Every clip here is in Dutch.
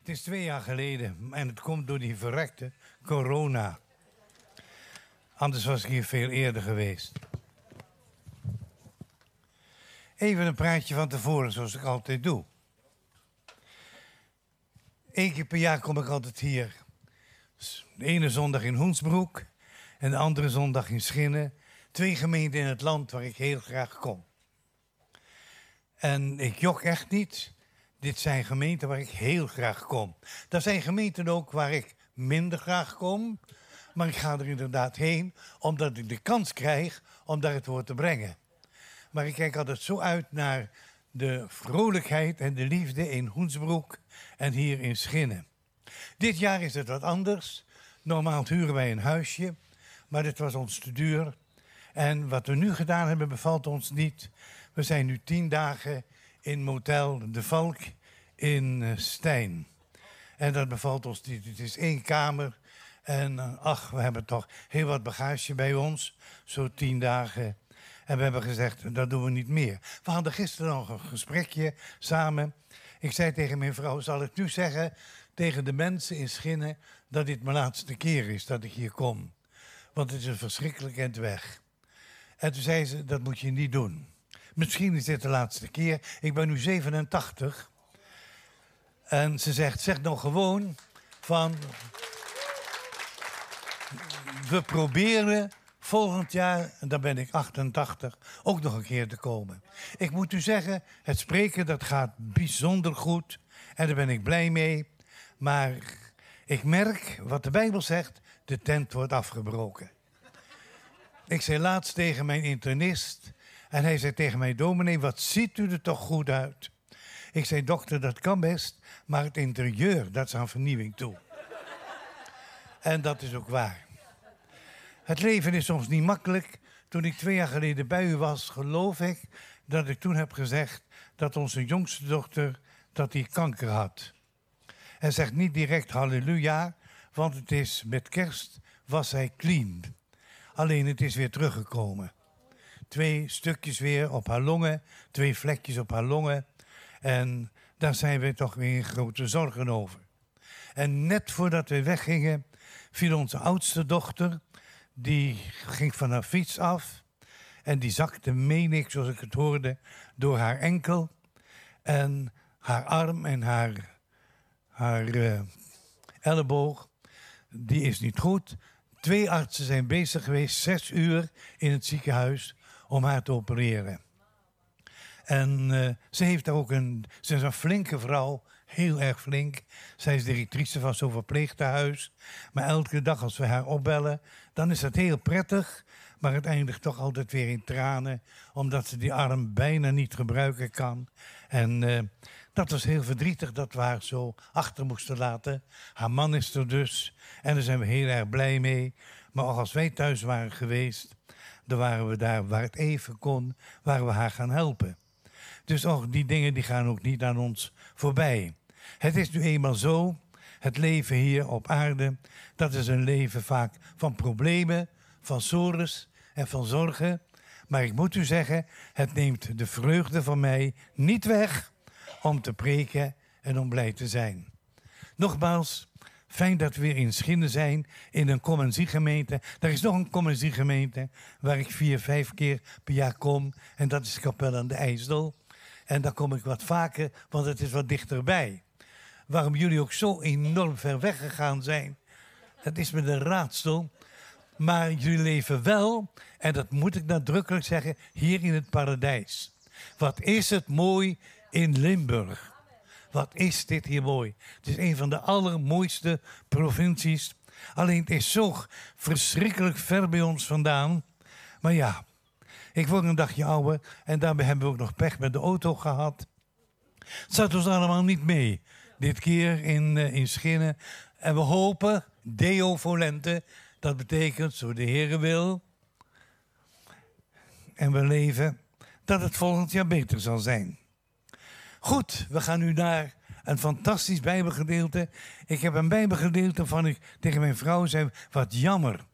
Het is twee jaar geleden en het komt door die verrekte corona. Anders was ik hier veel eerder geweest. Even een praatje van tevoren, zoals ik altijd doe. Eén keer per jaar kom ik altijd hier. De ene zondag in Hoensbroek en de andere zondag in Schinnen. Twee gemeenten in het land waar ik heel graag kom. En ik jok echt niet. Dit zijn gemeenten waar ik heel graag kom. Er zijn gemeenten ook waar ik minder graag kom. Maar ik ga er inderdaad heen omdat ik de kans krijg om daar het woord te brengen. Maar ik kijk altijd zo uit naar de vrolijkheid en de liefde in Hoensbroek en hier in Schinnen. Dit jaar is het wat anders. Normaal huren wij een huisje, maar dit was ons te duur. En wat we nu gedaan hebben bevalt ons niet. We zijn nu tien dagen in Motel De Valk in uh, Stijn. En dat bevalt ons niet. Het is één kamer. En uh, ach, we hebben toch heel wat bagage bij ons. Zo tien dagen. En we hebben gezegd, dat doen we niet meer. We hadden gisteren nog een gesprekje samen. Ik zei tegen mijn vrouw, zal ik nu zeggen tegen de mensen in Schinnen... dat dit mijn laatste keer is dat ik hier kom. Want het is een verschrikkelijk eind weg. En toen zei ze, dat moet je niet doen. Misschien is dit de laatste keer. Ik ben nu 87. En ze zegt, zeg nou gewoon van... We proberen volgend jaar, en dan ben ik 88, ook nog een keer te komen. Ik moet u zeggen, het spreken dat gaat bijzonder goed. En daar ben ik blij mee. Maar ik merk wat de Bijbel zegt, de tent wordt afgebroken. Ik zei laatst tegen mijn internist, en hij zei tegen mij, dominee, wat ziet u er toch goed uit? Ik zei, dokter, dat kan best, maar het interieur, dat is aan vernieuwing toe. en dat is ook waar. Het leven is soms niet makkelijk. Toen ik twee jaar geleden bij u was, geloof ik dat ik toen heb gezegd dat onze jongste dochter dat die kanker had. En zegt niet direct halleluja, want het is met kerst was hij clean. Alleen het is weer teruggekomen. Twee stukjes weer op haar longen, twee vlekjes op haar longen. En daar zijn we toch weer grote zorgen over. En net voordat we weggingen, viel onze oudste dochter, die ging van haar fiets af. En die zakte, meen ik, zoals ik het hoorde, door haar enkel. En haar arm en haar, haar uh, elleboog, die is niet goed. Twee artsen zijn bezig geweest, zes uur in het ziekenhuis, om haar te opereren. En uh, ze heeft ook een, ze is een flinke vrouw, heel erg flink. Zij is directrice van zo'n verpleegtehuis. Maar elke dag als we haar opbellen, dan is dat heel prettig. Maar het eindigt toch altijd weer in tranen, omdat ze die arm bijna niet gebruiken kan. En uh, dat was heel verdrietig dat we haar zo achter moesten laten. Haar man is er dus en daar zijn we heel erg blij mee. Maar als wij thuis waren geweest, dan waren we daar waar het even kon, waren we haar gaan helpen. Dus ook die dingen die gaan ook niet aan ons voorbij. Het is nu eenmaal zo, het leven hier op aarde, dat is een leven vaak van problemen, van sores en van zorgen. Maar ik moet u zeggen, het neemt de vreugde van mij niet weg om te preken en om blij te zijn. Nogmaals, fijn dat we weer in Schinnen zijn, in een kom gemeente. Er is nog een kom gemeente waar ik vier, vijf keer per jaar kom. En dat is Kapel aan de IJssel. En daar kom ik wat vaker, want het is wat dichterbij. Waarom jullie ook zo enorm ver weggegaan zijn, dat is me de raadsel. Maar jullie leven wel, en dat moet ik nadrukkelijk zeggen, hier in het paradijs. Wat is het mooi in Limburg. Wat is dit hier mooi. Het is een van de allermooiste provincies. Alleen het is zo verschrikkelijk ver bij ons vandaan. Maar ja, ik word een dagje ouder en daarbij hebben we ook nog pech met de auto gehad. Het zat ons allemaal niet mee. Dit keer in, uh, in Schinnen. En we hopen, Deo volente, dat betekent, zo de Heere wil. En we leven, dat het volgend jaar beter zal zijn. Goed, we gaan nu naar een fantastisch Bijbelgedeelte. Ik heb een Bijbelgedeelte van ik tegen mijn vrouw zei: wat jammer.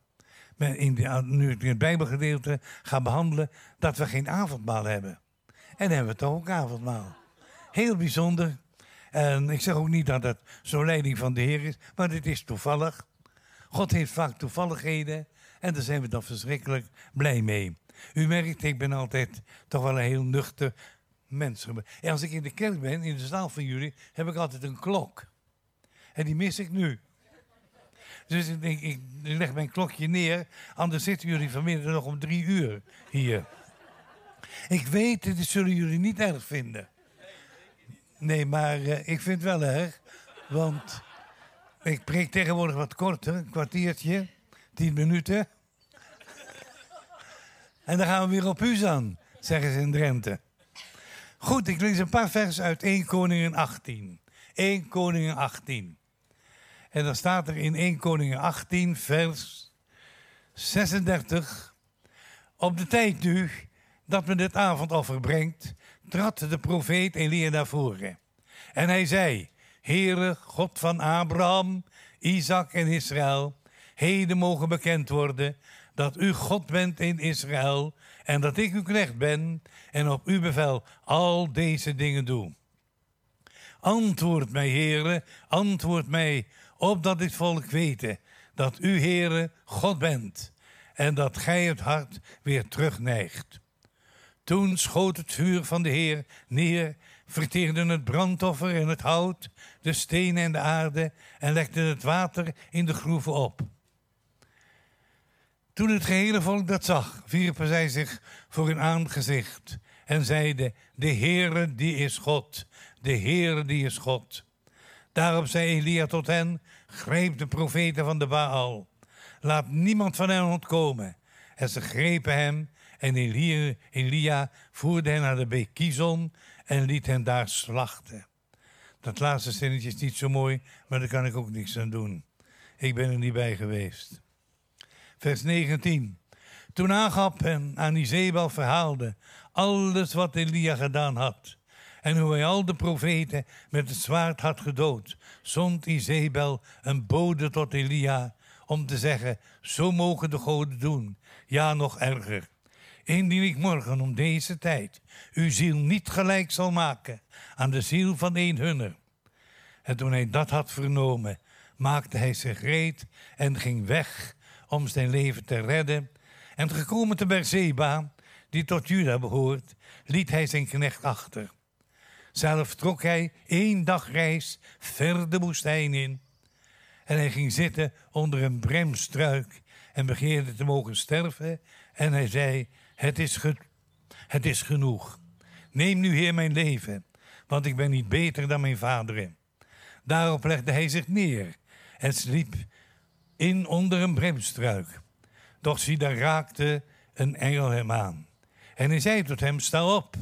In nu ik het Bijbelgedeelte ga behandelen, dat we geen avondmaal hebben. En hebben we toch ook avondmaal. Heel bijzonder. En ik zeg ook niet dat het zo'n leiding van de Heer is, maar dit is toevallig. God heeft vaak toevalligheden en daar zijn we dan verschrikkelijk blij mee. U merkt, ik ben altijd toch wel een heel nuchter mens. En als ik in de kerk ben, in de zaal van jullie, heb ik altijd een klok. En die mis ik nu. Dus ik ik leg mijn klokje neer, anders zitten jullie vanmiddag nog om drie uur hier. Ik weet, dit zullen jullie niet erg vinden. Nee, maar uh, ik vind het wel erg. Want ik preek tegenwoordig wat korter, een kwartiertje, tien minuten. En dan gaan we weer op u aan, zeggen ze in Drenthe. Goed, ik lees een paar versen uit 1 Koningen 18. 1 Koningen 18. En dan staat er in 1 Koningen 18, vers 36. Op de tijd nu dat men het avondoffer brengt, trad de profeet Elia naar voren. En hij zei, Heere, God van Abraham, Isaac en Israël, heden mogen bekend worden dat u God bent in Israël en dat ik uw knecht ben en op uw bevel al deze dingen doe. Antwoord mij, Heere, antwoord mij, opdat dit volk weten dat u, Heere, God bent en dat gij het hart weer terugneigt. Toen schoot het vuur van de Heer neer, verteerde het brandoffer en het hout, de stenen en de aarde en legde het water in de groeven op. Toen het gehele volk dat zag, wierpen zij zich voor hun aangezicht en zeiden, de Heere die is God, de Heere die is God. Daarop zei Elia tot hen, greep de profeten van de Baal. Laat niemand van hen ontkomen. En ze grepen hem en Elia, Elia voerde hen naar de beek en liet hen daar slachten. Dat laatste zinnetje is niet zo mooi, maar daar kan ik ook niks aan doen. Ik ben er niet bij geweest. Vers 19. Toen Agab en Anizebel verhaalden alles wat Elia gedaan had en hoe hij al de profeten met het zwaard had gedood, zond Izebel een bode tot Elia om te zeggen, zo mogen de goden doen, ja nog erger. Indien ik morgen om deze tijd uw ziel niet gelijk zal maken aan de ziel van een hunner. En toen hij dat had vernomen, maakte hij zich reed en ging weg om zijn leven te redden. En gekomen te Berseba, die tot Juda behoort, liet hij zijn knecht achter. Zelf trok hij één dag reis ver de woestijn in. En hij ging zitten onder een bremstruik en begeerde te mogen sterven. En hij zei, het is, het is genoeg. Neem nu, Heer, mijn leven, want ik ben niet beter dan mijn vaderen. Daarop legde hij zich neer en sliep in onder een bremstruik. Doch zie, daar raakte een engel hem aan. En hij zei tot hem, sta op.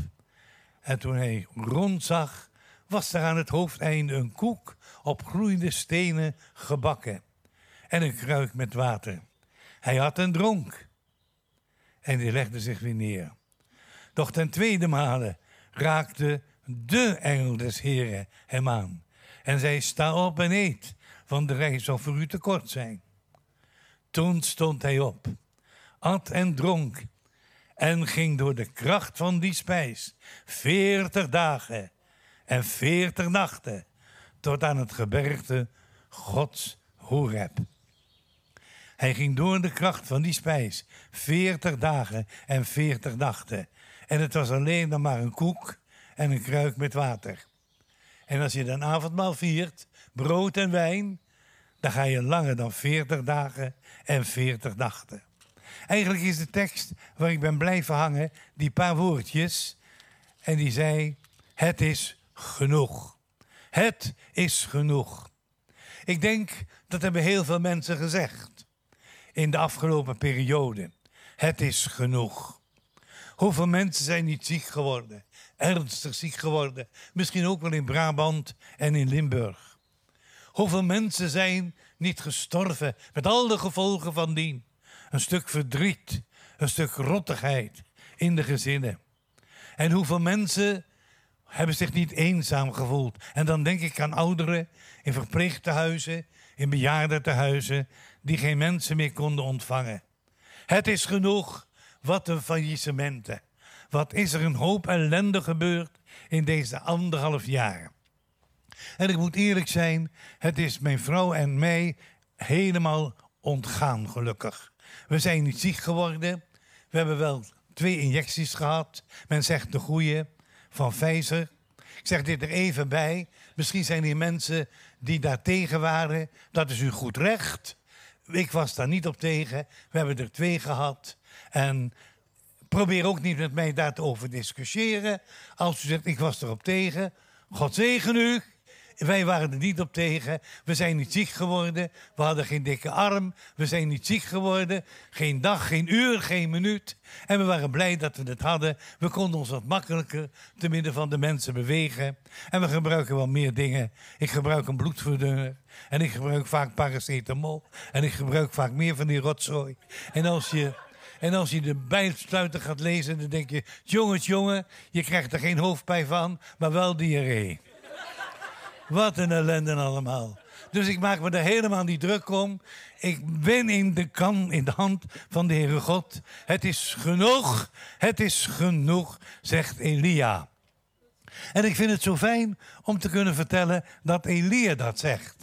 En toen hij rondzag, was er aan het hoofdeinde een koek op gloeiende stenen gebakken. En een kruik met water. Hij had en dronk. En hij legde zich weer neer. Doch ten tweede male raakte de engel des Heren hem aan. En zei, sta op en eet, want de reis zal voor u te kort zijn. Toen stond hij op, at en dronk en ging door de kracht van die spijs veertig dagen en veertig nachten tot aan het gebergte Gods Horeb. Hij ging door de kracht van die spijs veertig dagen en veertig nachten. En het was alleen nog maar een koek en een kruik met water. En als je dan avondmaal viert, brood en wijn, dan ga je langer dan 40 dagen en 40 nachten. Eigenlijk is de tekst waar ik ben blijven hangen, die paar woordjes. En die zei, het is genoeg. Het is genoeg. Ik denk, dat hebben heel veel mensen gezegd in de afgelopen periode. Het is genoeg. Hoeveel mensen zijn niet ziek geworden, ernstig ziek geworden, misschien ook wel in Brabant en in Limburg. Hoeveel mensen zijn niet gestorven met al de gevolgen van dien? Een stuk verdriet, een stuk rottigheid in de gezinnen. En hoeveel mensen hebben zich niet eenzaam gevoeld? En dan denk ik aan ouderen in verpleegtehuizen, in bejaardentehuizen, die geen mensen meer konden ontvangen. Het is genoeg. Wat een faillissementen. Wat is er een hoop ellende gebeurd in deze anderhalf jaar. En ik moet eerlijk zijn, het is mijn vrouw en mij helemaal ontgaan, gelukkig. We zijn niet ziek geworden. We hebben wel twee injecties gehad. Men zegt de goede van Pfizer. Ik zeg dit er even bij. Misschien zijn er mensen die daar tegen waren. Dat is u goed recht. Ik was daar niet op tegen. We hebben er twee gehad. En probeer ook niet met mij daarover te discussiëren. Als u zegt, ik was erop tegen. God zegen u. Wij waren er niet op tegen. We zijn niet ziek geworden. We hadden geen dikke arm. We zijn niet ziek geworden. Geen dag, geen uur, geen minuut. En we waren blij dat we het hadden. We konden ons wat makkelijker te midden van de mensen bewegen. En we gebruiken wel meer dingen. Ik gebruik een bloedverdunner. En ik gebruik vaak paracetamol. En ik gebruik vaak meer van die rotzooi. En als je en als je de bijsluiter gaat lezen, dan denk je: jongens, jongen, je krijgt er geen hoofdpijn van, maar wel diarree. Wat een ellende allemaal. Dus ik maak me er helemaal niet druk om. Ik ben in de kan, in de hand van de Heere God. Het is genoeg, het is genoeg, zegt Elia. En ik vind het zo fijn om te kunnen vertellen dat Elia dat zegt.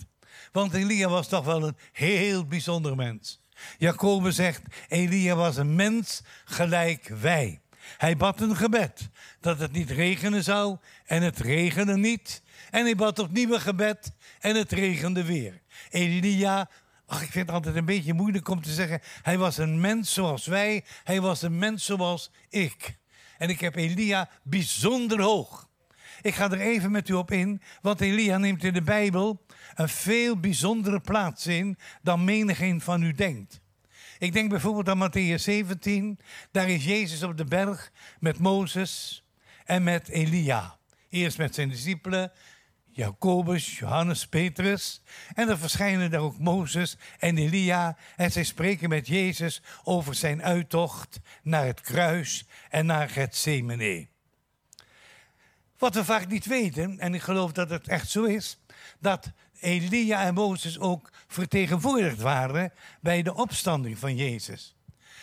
Want Elia was toch wel een heel bijzonder mens. Jacobus zegt, Elia was een mens gelijk wij. Hij bad een gebed dat het niet regenen zou en het regende niet. En hij bad opnieuw een gebed en het regende weer. Elia, ach, ik vind het altijd een beetje moeilijk om te zeggen, hij was een mens zoals wij, hij was een mens zoals ik. En ik heb Elia bijzonder hoog. Ik ga er even met u op in, want Elia neemt in de Bijbel een veel bijzondere plaats in dan menigeen van u denkt. Ik denk bijvoorbeeld aan Matthäus 17. Daar is Jezus op de berg met Mozes en met Elia. Eerst met zijn discipelen, Jacobus, Johannes, Petrus. En dan verschijnen daar ook Mozes en Elia. En zij spreken met Jezus over zijn uittocht naar het kruis en naar Gethsemane. Wat we vaak niet weten, en ik geloof dat het echt zo is, dat Elia en Mozes ook vertegenwoordigd waren bij de opstanding van Jezus.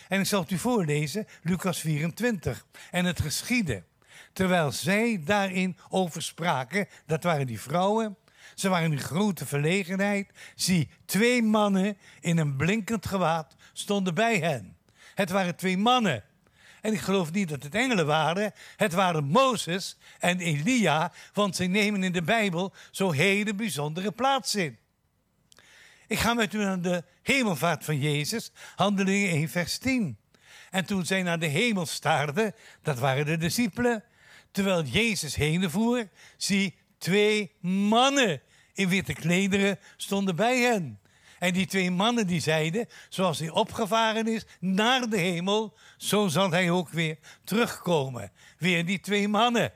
En ik zal het u voorlezen, Lucas 24. En het geschiedde, terwijl zij daarin over spraken, dat waren die vrouwen, ze waren in grote verlegenheid. Zie, twee mannen in een blinkend gewaad stonden bij hen. Het waren twee mannen en ik geloof niet dat het engelen waren. Het waren Mozes en Elia, want ze nemen in de Bijbel zo'n hele bijzondere plaats in. Ik ga met u naar de hemelvaart van Jezus, Handelingen 1, vers 10. En toen zij naar de hemel staarden, dat waren de discipelen, terwijl Jezus heen voer, zie twee mannen in witte klederen stonden bij hen. En die twee mannen die zeiden, zoals hij opgevaren is naar de hemel, zo zal hij ook weer terugkomen. Weer die twee mannen.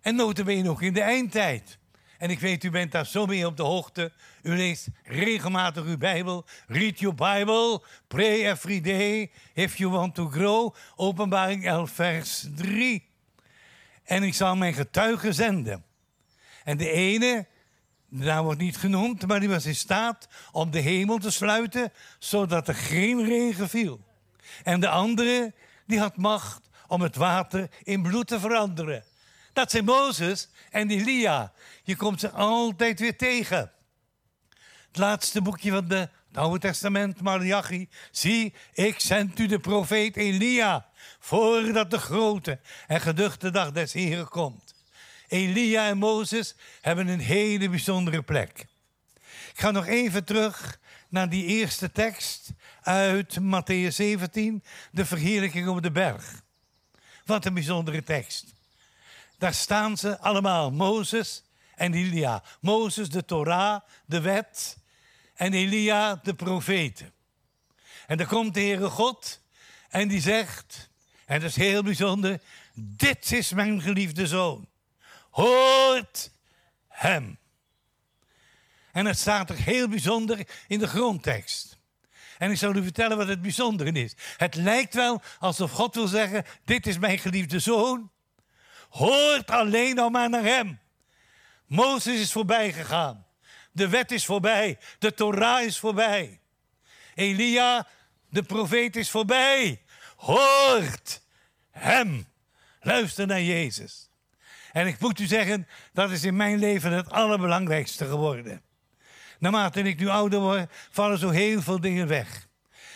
En notabene ook in de eindtijd. En ik weet, u bent daar zo mee op de hoogte. U leest regelmatig uw Bijbel. Read your Bible. Pray every day if you want to grow. Openbaring 11, vers 3. En ik zal mijn getuigen zenden. En de ene de naam wordt niet genoemd, maar die was in staat om de hemel te sluiten, zodat er geen regen viel. En de andere, die had macht om het water in bloed te veranderen. Dat zijn Mozes en Elia. Je komt ze altijd weer tegen. Het laatste boekje van de, het Oude Testament, Malachi. Zie, ik zend u de profeet Elia, voordat de grote en geduchte dag des Heren komt. Elia en Mozes hebben een hele bijzondere plek. Ik ga nog even terug naar die eerste tekst uit Matthäus 17, de verheerlijking op de berg. Wat een bijzondere tekst. Daar staan ze allemaal, Mozes en Elia. Mozes, de Torah, de wet, en Elia, de profeten. En dan komt de Heere God en die zegt, en dat is heel bijzonder, dit is mijn geliefde zoon hoort hem. En het staat er heel bijzonder in de grondtekst. En ik zal u vertellen wat het bijzondere is. Het lijkt wel alsof God wil zeggen: Dit is mijn geliefde zoon. Hoort alleen nog maar naar hem. Mozes is voorbij gegaan. De wet is voorbij. De Torah is voorbij. Elia, de profeet, is voorbij. Hoort hem. Luister naar Jezus. En ik moet u zeggen, dat is in mijn leven het allerbelangrijkste geworden. Naarmate ik nu ouder word, vallen zo heel veel dingen weg.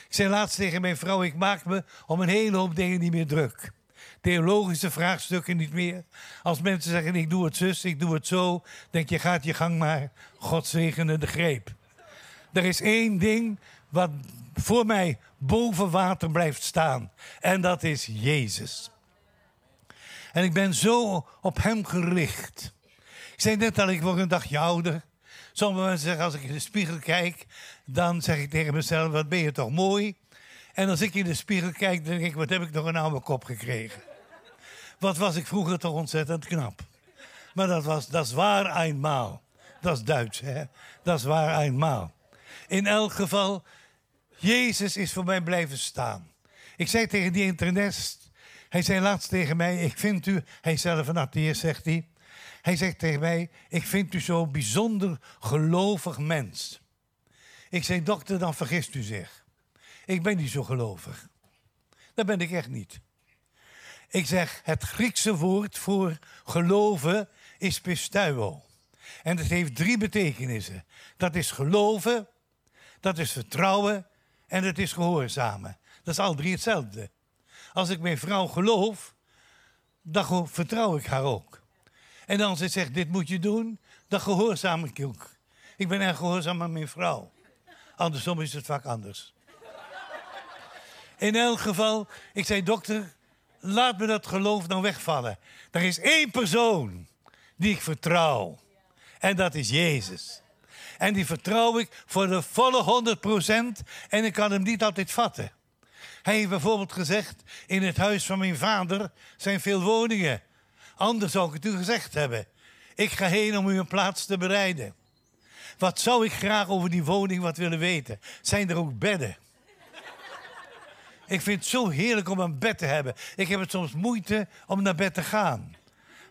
Ik zei laatst tegen mijn vrouw, ik maak me om een hele hoop dingen niet meer druk. Theologische vraagstukken niet meer. Als mensen zeggen, ik doe het zus, ik doe het zo, denk je, gaat je gang maar. God zegene de greep. Er is één ding wat voor mij boven water blijft staan. En dat is Jezus. En ik ben zo op hem gericht. Ik zei net al, ik word een dagje ouder. Sommige mensen zeggen, als ik in de spiegel kijk, dan zeg ik tegen mezelf, wat ben je toch mooi. En als ik in de spiegel kijk, dan denk ik, wat heb ik toch een oude kop gekregen. Wat was ik vroeger toch ontzettend knap. Maar dat, was, dat is waar eenmaal. Dat is Duits, hè. Dat is waar eenmaal. In elk geval, Jezus is voor mij blijven staan. Ik zei tegen die internist, hij zei laatst tegen mij, ik vind u, hij is zelf een atheïst, zegt hij. Hij zegt tegen mij, ik vind u zo'n bijzonder gelovig mens. Ik zei, dokter, dan vergist u zich. Ik ben niet zo gelovig. Dat ben ik echt niet. Ik zeg, het Griekse woord voor geloven is pistuo. En het heeft drie betekenissen. Dat is geloven, dat is vertrouwen en het is gehoorzamen. Dat is al drie hetzelfde. Als ik mijn vrouw geloof, dan vertrouw ik haar ook. En als ze zegt, dit moet je doen, dan gehoorzaam ik ook. Ik ben erg gehoorzaam aan mijn vrouw. Andersom is het vaak anders. In elk geval, ik zei, dokter, laat me dat geloof nou wegvallen. Er is één persoon die ik vertrouw. En dat is Jezus. En die vertrouw ik voor de volle 100% en ik kan hem niet altijd vatten. Hij heeft bijvoorbeeld gezegd, in het huis van mijn vader zijn veel woningen. Anders zou ik het u gezegd hebben. Ik ga heen om u een plaats te bereiden. Wat zou ik graag over die woning wat willen weten? Zijn er ook bedden? Ik vind het zo heerlijk om een bed te hebben. Ik heb het soms moeite om naar bed te gaan.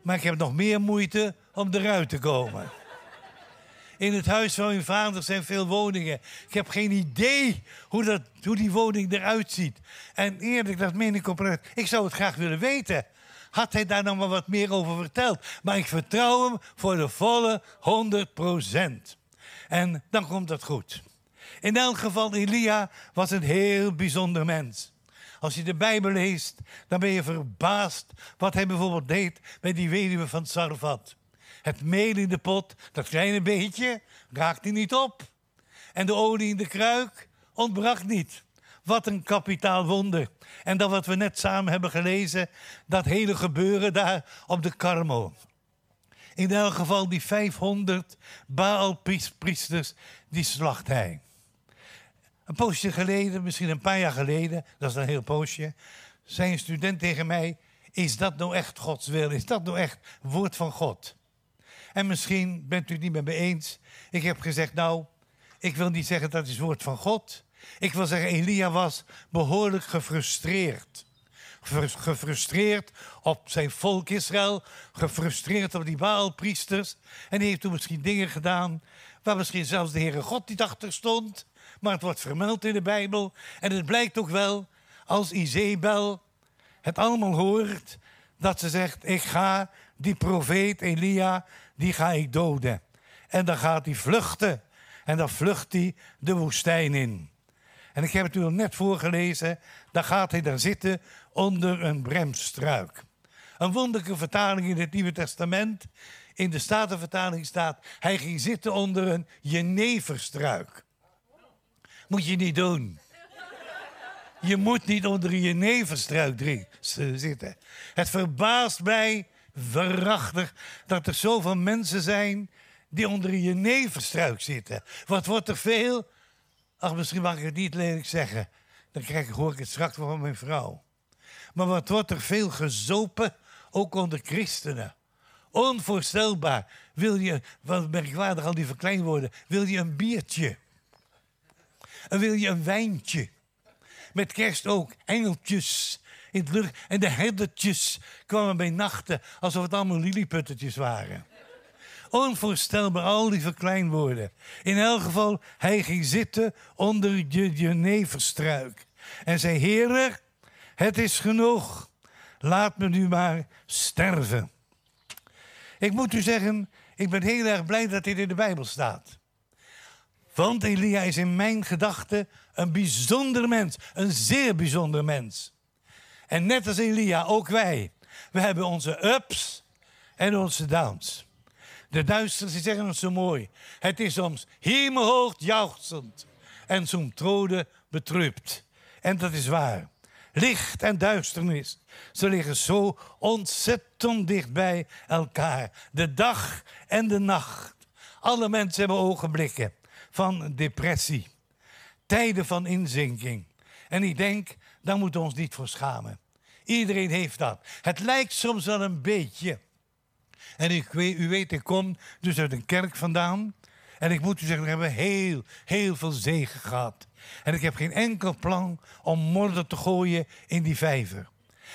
Maar ik heb nog meer moeite om eruit te komen. In het huis van mijn vader zijn veel woningen. Ik heb geen idee hoe, dat, hoe die woning eruit ziet. En eerlijk, dat meen ik oprecht. Ik zou het graag willen weten. Had hij daar nog maar wat meer over verteld. Maar ik vertrouw hem voor de volle 100% En dan komt dat goed. In elk geval, Elia was een heel bijzonder mens. Als je de Bijbel leest, dan ben je verbaasd wat hij bijvoorbeeld deed met die weduwe van Sarfat. Het meel in de pot, dat kleine beetje, raakte niet op. En de olie in de kruik ontbrak niet. Wat een kapitaal wonder. En dat wat we net samen hebben gelezen, dat hele gebeuren daar op de Karmel. In elk geval die 500 Baalpriesters, die slacht hij. Een poosje geleden, misschien een paar jaar geleden, dat is een heel poosje, zei een student tegen mij: Is dat nou echt Gods wil? Is dat nou echt woord van God? En misschien bent u het niet met me eens. Ik heb gezegd: Nou, ik wil niet zeggen dat is woord van God. Ik wil zeggen, Elia was behoorlijk gefrustreerd. Gefrustreerd op zijn volk Israël, gefrustreerd op die Baalpriesters. En hij heeft toen misschien dingen gedaan waar misschien zelfs de Heere God niet achter stond maar het wordt vermeld in de Bijbel. En het blijkt ook wel, als Izebel het allemaal hoort, dat ze zegt, ik ga die profeet Elia, die ga ik doden. En dan gaat hij vluchten. En dan vlucht hij de woestijn in. En ik heb het u net voorgelezen. Dan gaat hij daar zitten onder een bremstruik. Een wonderlijke vertaling in het Nieuwe Testament. In de Statenvertaling staat: hij ging zitten onder een jeneverstruik. Moet je niet doen. Je moet niet onder je nevenstruik zitten. Het verbaast mij verachtig dat er zoveel mensen zijn die onder je nevenstruik zitten. Wat wordt er veel? Ach, misschien mag ik het niet lelijk zeggen. Dan krijg ik, hoor ik het straks van mijn vrouw. Maar wat wordt er veel gezopen, ook onder christenen. Onvoorstelbaar. Wil je, wat merkwaardig al die verkleinwoorden, wil je een biertje? En wil je een wijntje? Met kerst ook, engeltjes in het lucht. En de herdertjes kwamen bij nachten alsof het allemaal liliputtetjes waren. Onvoorstelbaar, al die verkleinwoorden. In elk geval, hij ging zitten onder de jeneverstruik. En zei, Heer, het is genoeg. Laat me nu maar sterven. Ik moet u zeggen, ik ben heel erg blij dat dit in de Bijbel staat. Want Elia is in mijn gedachten een bijzonder mens, een zeer bijzonder mens. En net als Elia, ook wij. We hebben onze ups en onze downs. De duisters die zeggen ons zo mooi. Het is soms hemelhoog jauchzend en soms trode betrupt. En dat is waar. Licht en duisternis, ze liggen zo ontzettend dicht bij elkaar. De dag en de nacht. Alle mensen hebben ogenblikken van depressie. Tijden van inzinking. En ik denk, daar moeten we ons niet voor schamen. Iedereen heeft dat. Het lijkt soms wel een beetje. En ik u weet, ik kom dus uit een kerk vandaan. En ik moet u zeggen, we hebben heel, heel veel zegen gehad. En ik heb geen enkel plan om modder te gooien in die vijver.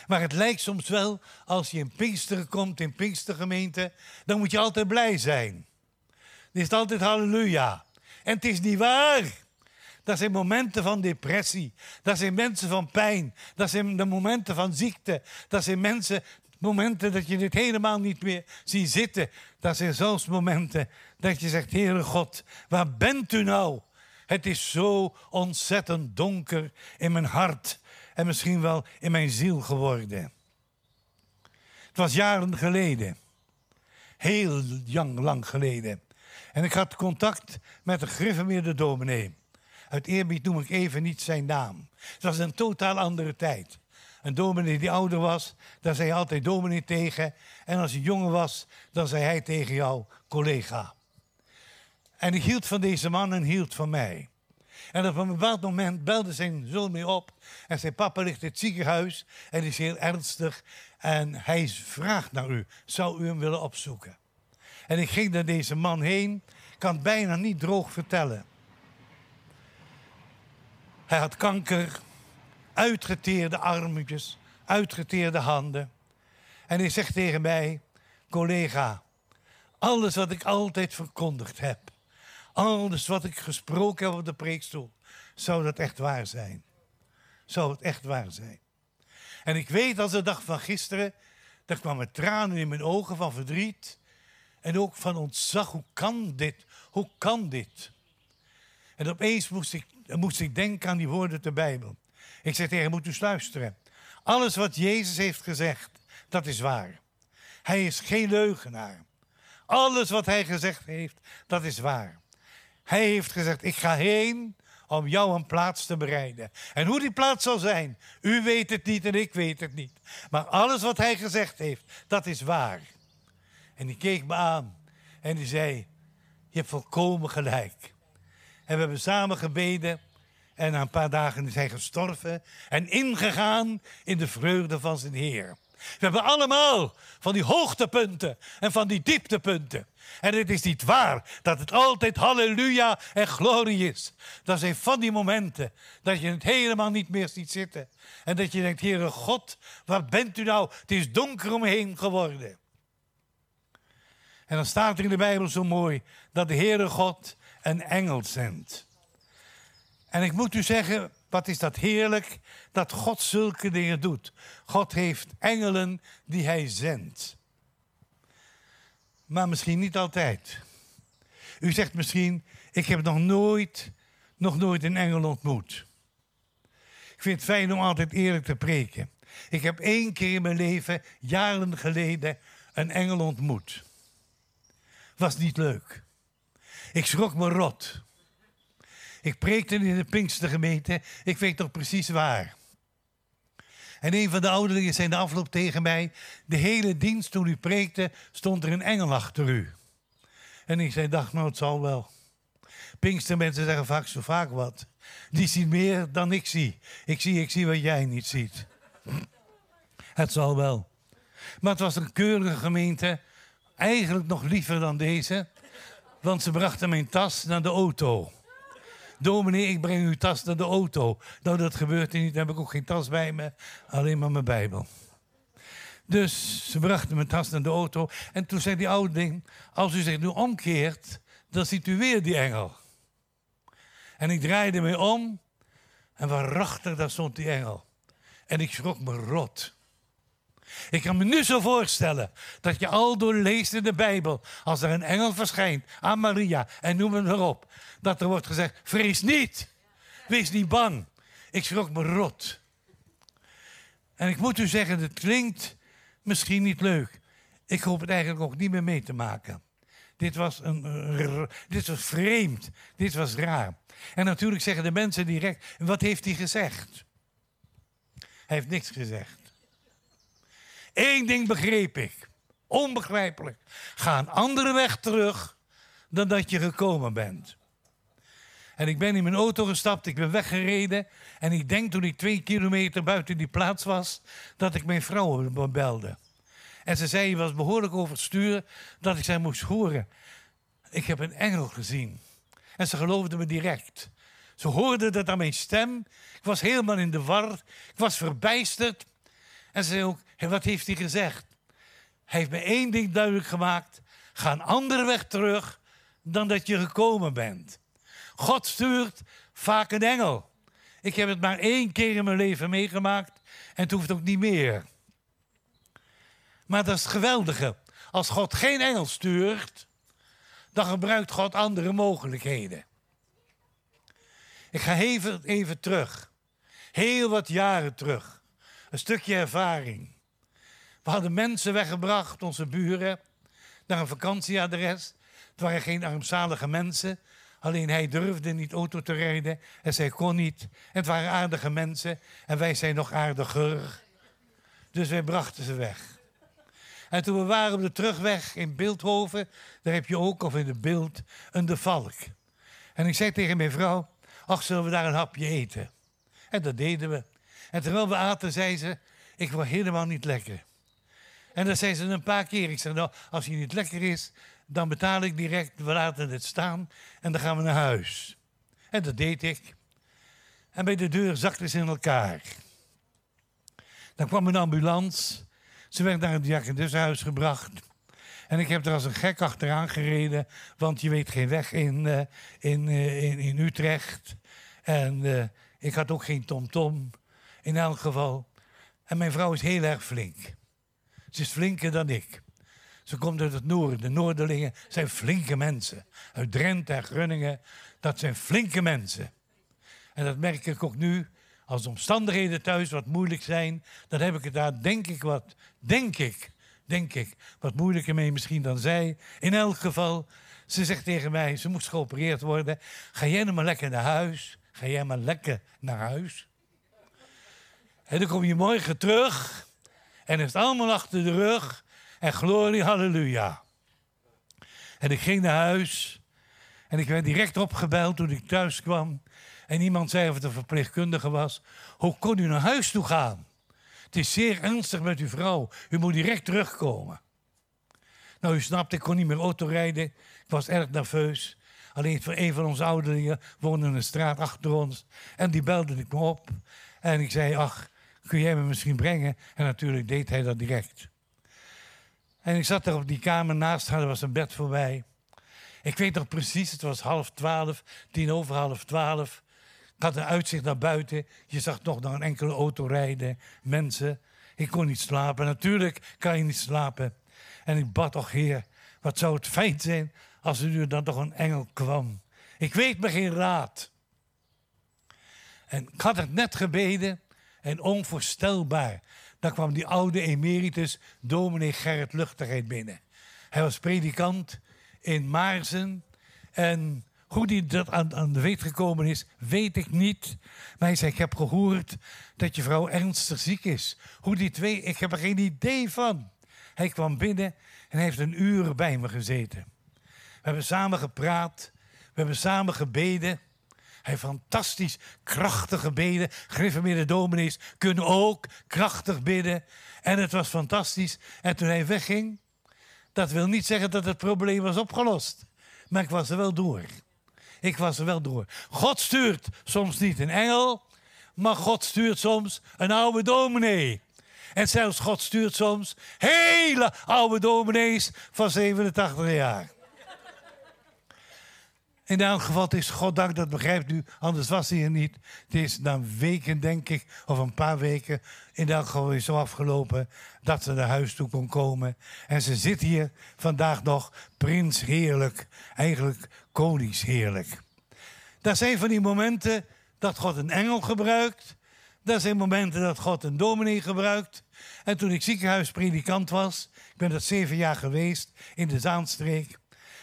Maar het lijkt soms wel, als je in Pinksteren komt, in Pinkstergemeente, dan moet je altijd blij zijn. Het is altijd halleluja. En het is niet waar. Dat zijn momenten van depressie. Dat zijn mensen van pijn. Dat zijn de momenten van ziekte. Dat zijn mensen, momenten dat je dit helemaal niet meer ziet zitten. Dat zijn zelfs momenten dat je zegt, Heere God, waar bent u nou? Het is zo ontzettend donker in mijn hart en misschien wel in mijn ziel geworden. Het was jaren geleden. Heel lang geleden. En ik had contact met de griffemeerde dominee. Uit eerbied noem ik even niet zijn naam. Het was een totaal andere tijd. Een dominee die ouder was, daar zei je altijd dominee tegen. En als hij jonger was, dan zei hij tegen jou collega. En ik hield van deze man en hield van mij. En op een bepaald moment belde zijn zoon mee op en zei: Papa ligt in het ziekenhuis en is heel ernstig. En hij vraagt naar u: Zou u hem willen opzoeken? En ik ging naar deze man heen, kan het bijna niet droog vertellen. Hij had kanker, uitgeteerde armpjes, uitgeteerde handen. En hij zegt tegen mij: Collega, alles wat ik altijd verkondigd heb, alles wat ik gesproken heb op de preekstoel, zou dat echt waar zijn? Zou het echt waar zijn? En ik weet als de dag van gisteren, er kwamen tranen in mijn ogen van verdriet en ook van ontzag. Hoe kan dit? Hoe kan dit? En opeens moest ik, moest ik denken aan die woorden uit de Bijbel. Ik zei tegen hem, moet u luisteren. Alles wat Jezus heeft gezegd, dat is waar. Hij is geen leugenaar. Alles wat hij gezegd heeft, dat is waar. Hij heeft gezegd, ik ga heen om jou een plaats te bereiden. En hoe die plaats zal zijn, u weet het niet en ik weet het niet. Maar alles wat hij gezegd heeft, dat is waar. En die keek me aan en die zei, je hebt volkomen gelijk. En we hebben samen gebeden en na een paar dagen is hij gestorven en ingegaan in de vreugde van zijn Heer. We hebben allemaal van die hoogtepunten en van die dieptepunten. En het is niet waar dat het altijd halleluja en glorie is. Dat zijn van die momenten dat je het helemaal niet meer ziet zitten. En dat je denkt, Heere God, waar bent u nou? Het is donker omheen geworden. En dan staat er in de Bijbel zo mooi dat de Heere God een engel zendt. En ik moet u zeggen, wat is dat heerlijk dat God zulke dingen doet. God heeft engelen die hij zendt. Maar misschien niet altijd. U zegt misschien, ik heb nog nooit, nog nooit een engel ontmoet. Ik vind het fijn om altijd eerlijk te preken. Ik heb één keer in mijn leven, jaren geleden, een engel ontmoet. Was niet leuk. Ik schrok me rot. Ik preekte in de Pinkstergemeente. Ik weet toch precies waar. En een van de ouderlingen zei de afloop tegen mij... de hele dienst toen u preekte, stond er een engel achter u. En ik zei, dacht nou, het zal wel. Pinkstermensen zeggen vaak zo vaak wat. Die zien meer dan ik zie. Ik zie, ik zie wat jij niet ziet. Het zal wel. Maar het was een keurige gemeente. Eigenlijk nog liever dan deze. Want ze brachten mijn tas naar de auto. Dominee, ik breng uw tas naar de auto. Nou, dat gebeurt niet. Dan heb ik ook geen tas bij me. Alleen maar mijn Bijbel. Dus ze brachten mijn tas naar de auto. En toen zei die oude ding: Als u zich nu omkeert, dan ziet u weer die engel. En ik draaide me om. En waarachtig, daar stond die engel. En ik schrok me rot. Ik kan me nu zo voorstellen dat je al door leest in de Bijbel, als er een engel verschijnt aan Maria en noem het maar op, dat er wordt gezegd: vrees niet, wees niet bang. Ik schrok me rot. En ik moet u zeggen, het klinkt misschien niet leuk. Ik hoop het eigenlijk ook niet meer mee te maken. Dit was, een, dit was vreemd. Dit was raar. En natuurlijk zeggen de mensen direct: wat heeft hij gezegd? Hij heeft niks gezegd. Eén ding begreep ik. Onbegrijpelijk. Ga een andere weg terug dan dat je gekomen bent. En ik ben in mijn auto gestapt, ik ben weggereden. En ik denk toen ik twee kilometer buiten die plaats was, dat ik mijn vrouw belde. En ze zei, je was behoorlijk overstuur, dat ik zij moest horen. Ik heb een engel gezien. En ze geloofde me direct. Ze hoorde dat aan mijn stem. Ik was helemaal in de war. Ik was verbijsterd. En ze zei ook, wat heeft hij gezegd? Hij heeft me één ding duidelijk gemaakt. Ga een andere weg terug dan dat je gekomen bent. God stuurt vaak een engel. Ik heb het maar één keer in mijn leven meegemaakt en het hoeft ook niet meer. Maar dat is het geweldige. Als God geen engel stuurt, dan gebruikt God andere mogelijkheden. Ik ga even, even terug. Heel wat jaren terug. Een stukje ervaring. We hadden mensen weggebracht, onze buren, naar een vakantieadres. Het waren geen armzalige mensen. Alleen hij durfde niet auto te rijden en zij kon niet. Het waren aardige mensen en wij zijn nog aardiger. Dus wij brachten ze weg. En toen we waren op de terugweg in Beeldhoven, daar heb je ook, of in de beeld, een de valk. En ik zei tegen mijn vrouw, ach, zullen we daar een hapje eten? En dat deden we. En terwijl we aten, zei ze, ik word helemaal niet lekker. En dat zei ze een paar keer. Ik zei, nou, als hij niet lekker is, dan betaal ik direct, we laten het staan en dan gaan we naar huis. En dat deed ik. En bij de deur zakte ze in elkaar. Dan kwam een ambulance. Ze werd naar het Jacobushuis gebracht. En ik heb er als een gek achteraan gereden, want je weet geen weg in, uh, in, uh, in, in, Utrecht. En uh, ik had ook geen tomtom, -tom, in elk geval. En mijn vrouw is heel erg flink. Ze is flinker dan ik. Ze komt uit het noorden. De Noorderlingen zijn flinke mensen. Uit Drenthe en Groningen. Dat zijn flinke mensen. En dat merk ik ook nu. Als de omstandigheden thuis wat moeilijk zijn, dan heb ik het daar, denk ik, wat, denk ik, denk ik, wat moeilijker mee misschien dan zij. In elk geval, ze zegt tegen mij, ze moest geopereerd worden. Ga jij nou maar lekker naar huis. Ga jij maar lekker naar huis. En dan kom je morgen terug en het is allemaal achter de rug. En glorie, halleluja. En ik ging naar huis. En ik werd direct opgebeld toen ik thuis kwam. En iemand zei of het een verpleegkundige was. Hoe kon u naar huis toe gaan? Het is zeer ernstig met uw vrouw. U moet direct terugkomen. Nou, u snapt, ik kon niet meer auto rijden. Ik was erg nerveus. Alleen voor een van onze ouderlingen woonde een straat achter ons. En die belde ik me op. En ik zei, ach, kun jij me misschien brengen? En natuurlijk deed hij dat direct. En ik zat er op die kamer naast haar, er was een bed voorbij. Ik weet nog precies, het was half twaalf, tien over half twaalf. Ik had een uitzicht naar buiten. Je zag nog een enkele auto rijden, mensen. Ik kon niet slapen. Natuurlijk kan je niet slapen. En ik bad, toch Heer, wat zou het fijn zijn als er nu dan toch een engel kwam. Ik weet me geen raad. En ik had het net gebeden en onvoorstelbaar. Dan kwam die oude emeritus dominee Gerrit Luchtigheid binnen. Hij was predikant in Maarsen. En hoe hij dat aan, aan de weet gekomen is, weet ik niet. Maar hij zei, ik heb gehoord dat je vrouw ernstig ziek is. Hoe die twee, ik heb er geen idee van. Hij kwam binnen en heeft een uur bij me gezeten. We hebben samen gepraat. We hebben samen gebeden. Hij fantastisch krachtige beden. Gereformeerde dominees kunnen ook krachtig bidden. En het was fantastisch. En toen hij wegging, dat wil niet zeggen dat het probleem was opgelost. Maar ik was er wel door. Ik was er wel door. God stuurt soms niet een engel, maar God stuurt soms een oude dominee. En zelfs God stuurt soms hele oude dominees van 87 jaar. In elk geval, het is goddank, dat begrijpt u, anders was hij er niet. Het is na weken, denk ik, of een paar weken, in elk geval is zo afgelopen dat ze naar huis toe kon komen. En ze zit hier vandaag nog prins heerlijk, eigenlijk koningsheerlijk. Dat zijn van die momenten dat God een engel gebruikt. Dat zijn momenten dat God een dominee gebruikt. En toen ik ziekenhuispredikant was, ik ben dat zeven jaar geweest in de Zaanstreek.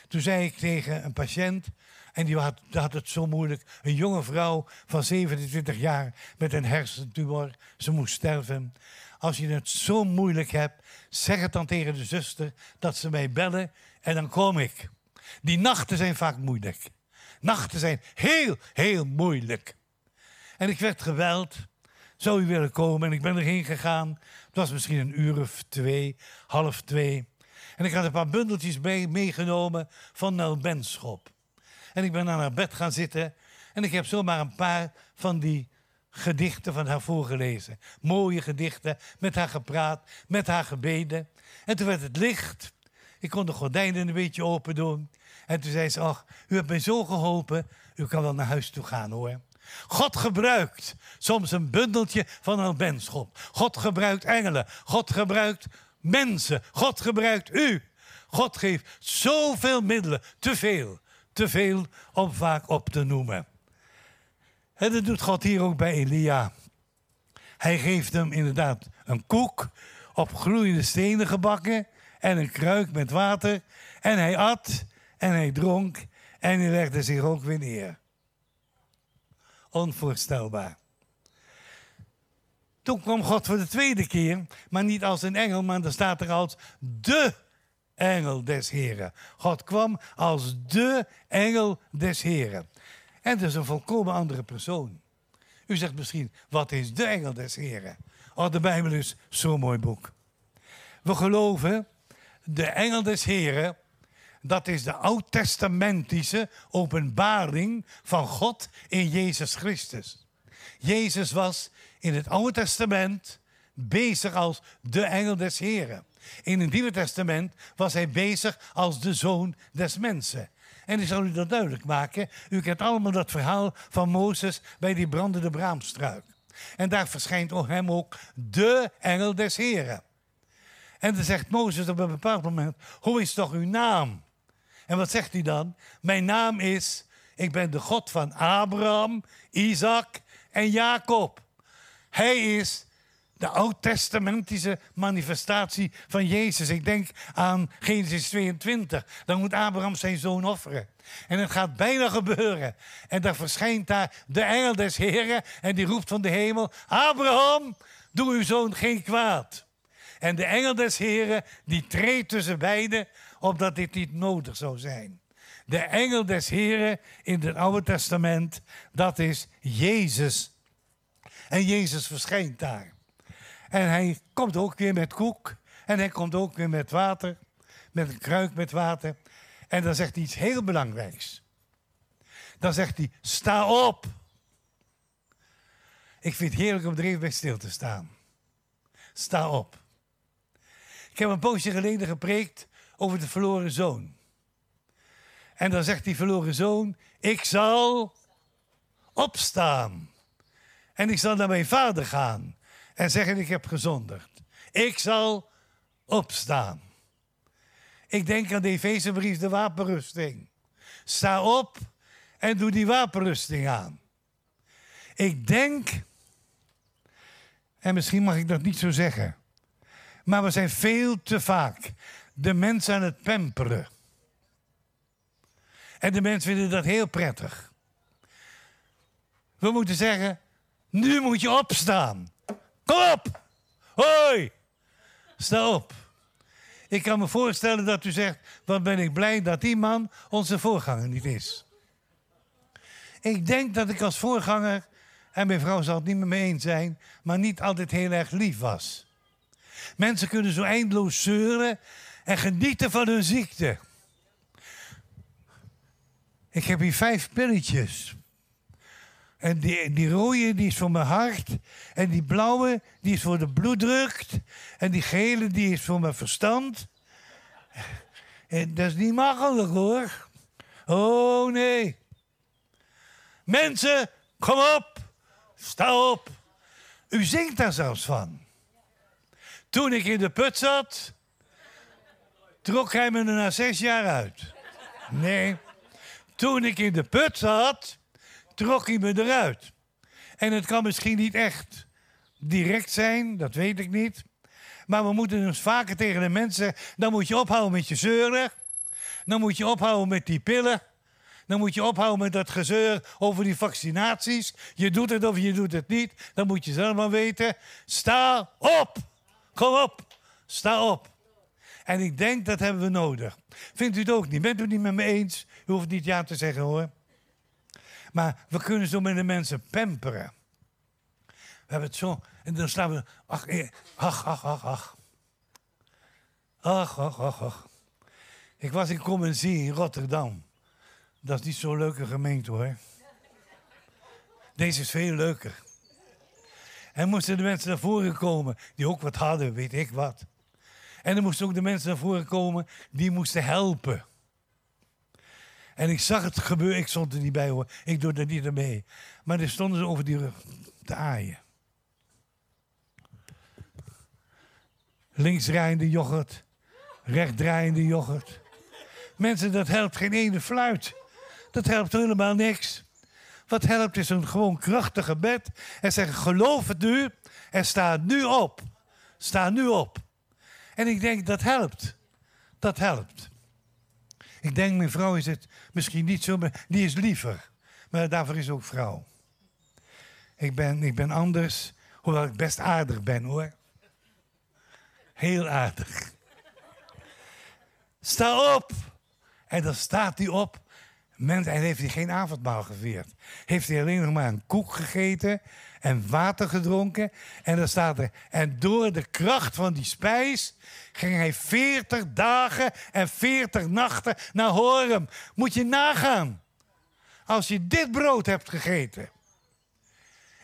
Toen zei ik tegen een patiënt, en die had, had, het zo moeilijk. Een jonge vrouw van 27 jaar met een hersentumor. Ze moest sterven. Als je het zo moeilijk hebt, zeg het dan tegen de zuster dat ze mij bellen en dan kom ik. Die nachten zijn vaak moeilijk. Nachten zijn heel, heel moeilijk. En ik werd geweld. Zou u willen komen? En ik ben erheen gegaan. Het was misschien een uur of twee, half twee. En ik had een paar bundeltjes meegenomen van Nel Benschop. En ik ben aan haar bed gaan zitten. En ik heb zomaar een paar van die gedichten van haar voorgelezen. Mooie gedichten, met haar gepraat, met haar gebeden. En toen werd het licht. Ik kon de gordijnen een beetje open doen. En toen zei ze, ach, u hebt mij zo geholpen. U kan wel naar huis toe gaan hoor. God gebruikt soms een bundeltje van een benschop. God gebruikt engelen. God gebruikt mensen. God gebruikt u. God geeft zoveel middelen, te veel, te veel om vaak op te noemen. En dat doet God hier ook bij Elia. Hij geeft hem inderdaad een koek op gloeiende stenen gebakken en een kruik met water. En hij at en hij dronk en hij legde zich ook weer neer. Onvoorstelbaar. Toen kwam God voor de tweede keer, maar niet als een engel, maar dan staat er als de engel des Heren. God kwam als de engel des Heren. En dat is een volkomen andere persoon. U zegt misschien, wat is de engel des Heren? Oh, de Bijbel is zo'n mooi boek. We geloven, de engel des Heren, dat is de oud-testamentische openbaring van God in Jezus Christus. Jezus was in het Oude Testament bezig als de engel des Heren. In het Nieuwe Testament was hij bezig als de zoon des mensen. En ik zal u dat duidelijk maken. U kent allemaal dat verhaal van Mozes bij die brandende braamstruik. En daar verschijnt hem ook de engel des Heren. En dan zegt Mozes op een bepaald moment: Hoe is toch uw naam? En wat zegt hij dan? Mijn naam is: Ik ben de God van Abraham, Isaac en Jacob. Hij is de oud-testamentische manifestatie van Jezus. Ik denk aan Genesis 22. Dan moet Abraham zijn zoon offeren. En het gaat bijna gebeuren. En dan verschijnt daar de engel des Heren en die roept van de hemel: Abraham, doe uw zoon geen kwaad. En de engel des Heren die treedt tussen beiden, opdat dit niet nodig zou zijn. De engel des Heren in het Oude Testament, dat is Jezus. En Jezus verschijnt daar. En hij komt ook weer met koek. En hij komt ook weer met water. Met een kruik met water. En dan zegt hij iets heel belangrijks. Dan zegt hij: Sta op. Ik vind het heerlijk om er even bij stil te staan. Sta op. Ik heb een poosje geleden gepreekt over de verloren zoon. En dan zegt die verloren zoon: Ik zal opstaan. En ik zal naar mijn vader gaan en zeggen: Ik heb gezondigd. Ik zal opstaan. Ik denk aan de Efezebrief, de wapenrusting. Sta op en doe die wapenrusting aan. Ik denk, en misschien mag ik dat niet zo zeggen, maar we zijn veel te vaak de mensen aan het pamperen. En de mensen vinden dat heel prettig. We moeten zeggen, nu moet je opstaan. Kom op! Hoi! Sta op. Ik kan me voorstellen dat u zegt: Wat ben ik blij dat die man onze voorganger niet is. Ik denk dat ik als voorganger, en mijn vrouw zal het niet met me eens zijn, maar niet altijd heel erg lief was. Mensen kunnen zo eindeloos zeuren en genieten van hun ziekte. Ik heb hier vijf pilletjes. En die, die rode die is voor mijn hart. En die blauwe die is voor de bloeddruk. En die gele die is voor mijn verstand. En dat is niet makkelijk hoor. Oh nee. Mensen, kom op. Sta op. U zingt daar zelfs van. Toen ik in de put zat, trok hij me er na zes jaar uit. Nee. Toen ik in de put zat, trok hij me eruit. En het kan misschien niet echt direct zijn, dat weet ik niet. Maar we moeten dus vaker tegen de mensen. Dan moet je ophouden met je zeuren. Dan moet je ophouden met die pillen. Dan moet je ophouden met dat gezeur over die vaccinaties. Je doet het of je doet het niet. Dan moet je zelf maar weten. Sta op. Kom op. Sta op. En ik denk dat hebben we nodig. Vindt u het ook niet? Bent u het niet met me eens? U hoeft niet ja te zeggen hoor. Maar we kunnen zo met de mensen pamperen. We hebben het zo. En dan staan we. Ach, eh, ach, ach, ach, ach. Ach, ach, ach. Ik was in Commensie in Rotterdam. Dat is niet zo'n leuke gemeente hoor. Deze is veel leuker. En moesten de mensen naar voren komen die ook wat hadden, weet ik wat. En er moesten ook de mensen naar voren komen die moesten helpen. En ik zag het gebeuren, ik stond er niet bij hoor, ik doe er niet mee. Maar er stonden ze over die te aaien. Linksdraaiende yoghurt, rechtdraaiende yoghurt. Mensen, dat helpt geen ene fluit. Dat helpt helemaal niks. Wat helpt is een gewoon krachtig gebed. En zeggen, geloof het nu en sta nu op. Sta nu op. En ik denk, dat helpt. Dat helpt. Ik denk, mijn vrouw is het misschien niet zo, maar die is liever. Maar daarvoor is ook vrouw. Ik ben, ik ben anders, hoewel ik best aardig ben hoor. Heel aardig. Sta op! En dan staat hij op. Mensen, en heeft hij geen avondmaal gevierd. Heeft hij alleen nog maar een koek gegeten en water gedronken. En dan staat er, en door de kracht van die spijs ging hij 40 dagen en 40 nachten naar Horem. Moet je nagaan. Als je dit brood hebt gegeten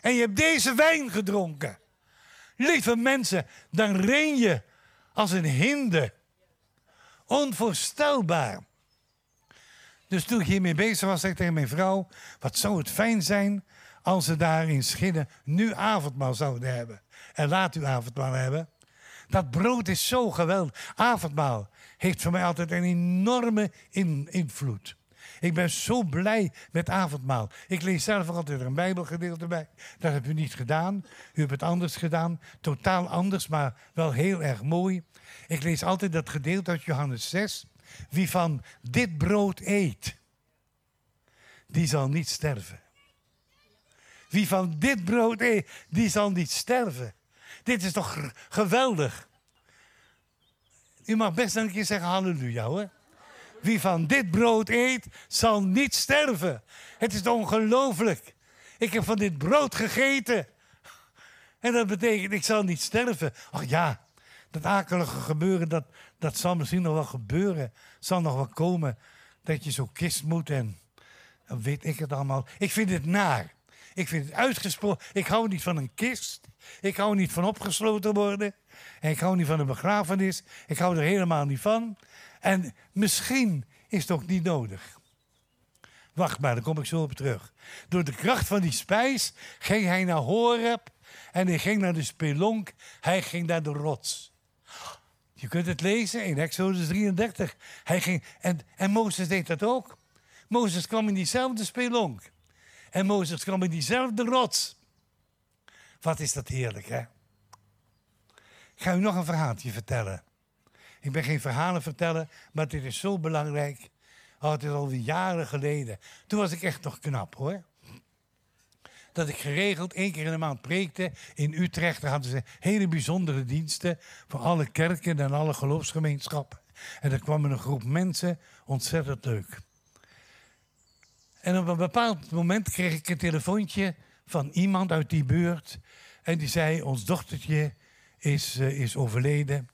en je hebt deze wijn gedronken. Lieve mensen, dan ren je als een hinde. Onvoorstelbaar. Dus toen ik hiermee bezig was, zei ik tegen mijn vrouw: Wat zou het fijn zijn als ze daar in Schinnen nu avondmaal zouden hebben. En laat u avondmaal hebben. Dat brood is zo geweldig. Avondmaal heeft voor mij altijd een enorme invloed. Ik ben zo blij met avondmaal. Ik lees zelf altijd een Bijbelgedeelte bij. Dat heb u niet gedaan. U hebt het anders gedaan. Totaal anders, maar wel heel erg mooi. Ik lees altijd dat gedeelte uit Johannes 6. Wie van dit brood eet, die zal niet sterven. Wie van dit brood eet, die zal niet sterven. Dit is toch geweldig. U mag best een keer zeggen halleluja hoor. Wie van dit brood eet, zal niet sterven. Het is ongelooflijk. Ik heb van dit brood gegeten. En dat betekent, ik zal niet sterven. Ach ja, dat akelige gebeuren, dat, dat zal misschien nog wel gebeuren. Zal nog wel komen. Dat je zo kist moet en weet ik het allemaal. Ik vind het naar. Ik vind het uitgesproken. Ik hou niet van een kist. Ik hou niet van opgesloten worden. En ik hou niet van een begrafenis. Ik hou er helemaal niet van. En misschien is het ook niet nodig. Wacht maar, daar kom ik zo op terug. Door de kracht van die spijs ging hij naar Horeb en hij ging naar de spelonk. Hij ging naar de rots. Je kunt het lezen in Exodus 33. Hij ging, en, en Mozes deed dat ook. Mozes kwam in diezelfde spelonk. En Mozes kwam in diezelfde rots. Wat is dat heerlijk, hè? Ik ga u nog een verhaaltje vertellen. Ik ben geen verhalen vertellen, maar dit is zo belangrijk. Oh, het is alweer jaren geleden. Toen was ik echt nog knap, hoor. Dat ik geregeld één keer in de maand preekte in Utrecht. Daar hadden ze hele bijzondere diensten voor alle kerken en alle geloofsgemeenschappen. En er kwam een groep mensen, ontzettend leuk. En op een bepaald moment kreeg ik een telefoontje van iemand uit die buurt. En die zei: Ons dochtertje is, uh, is overleden.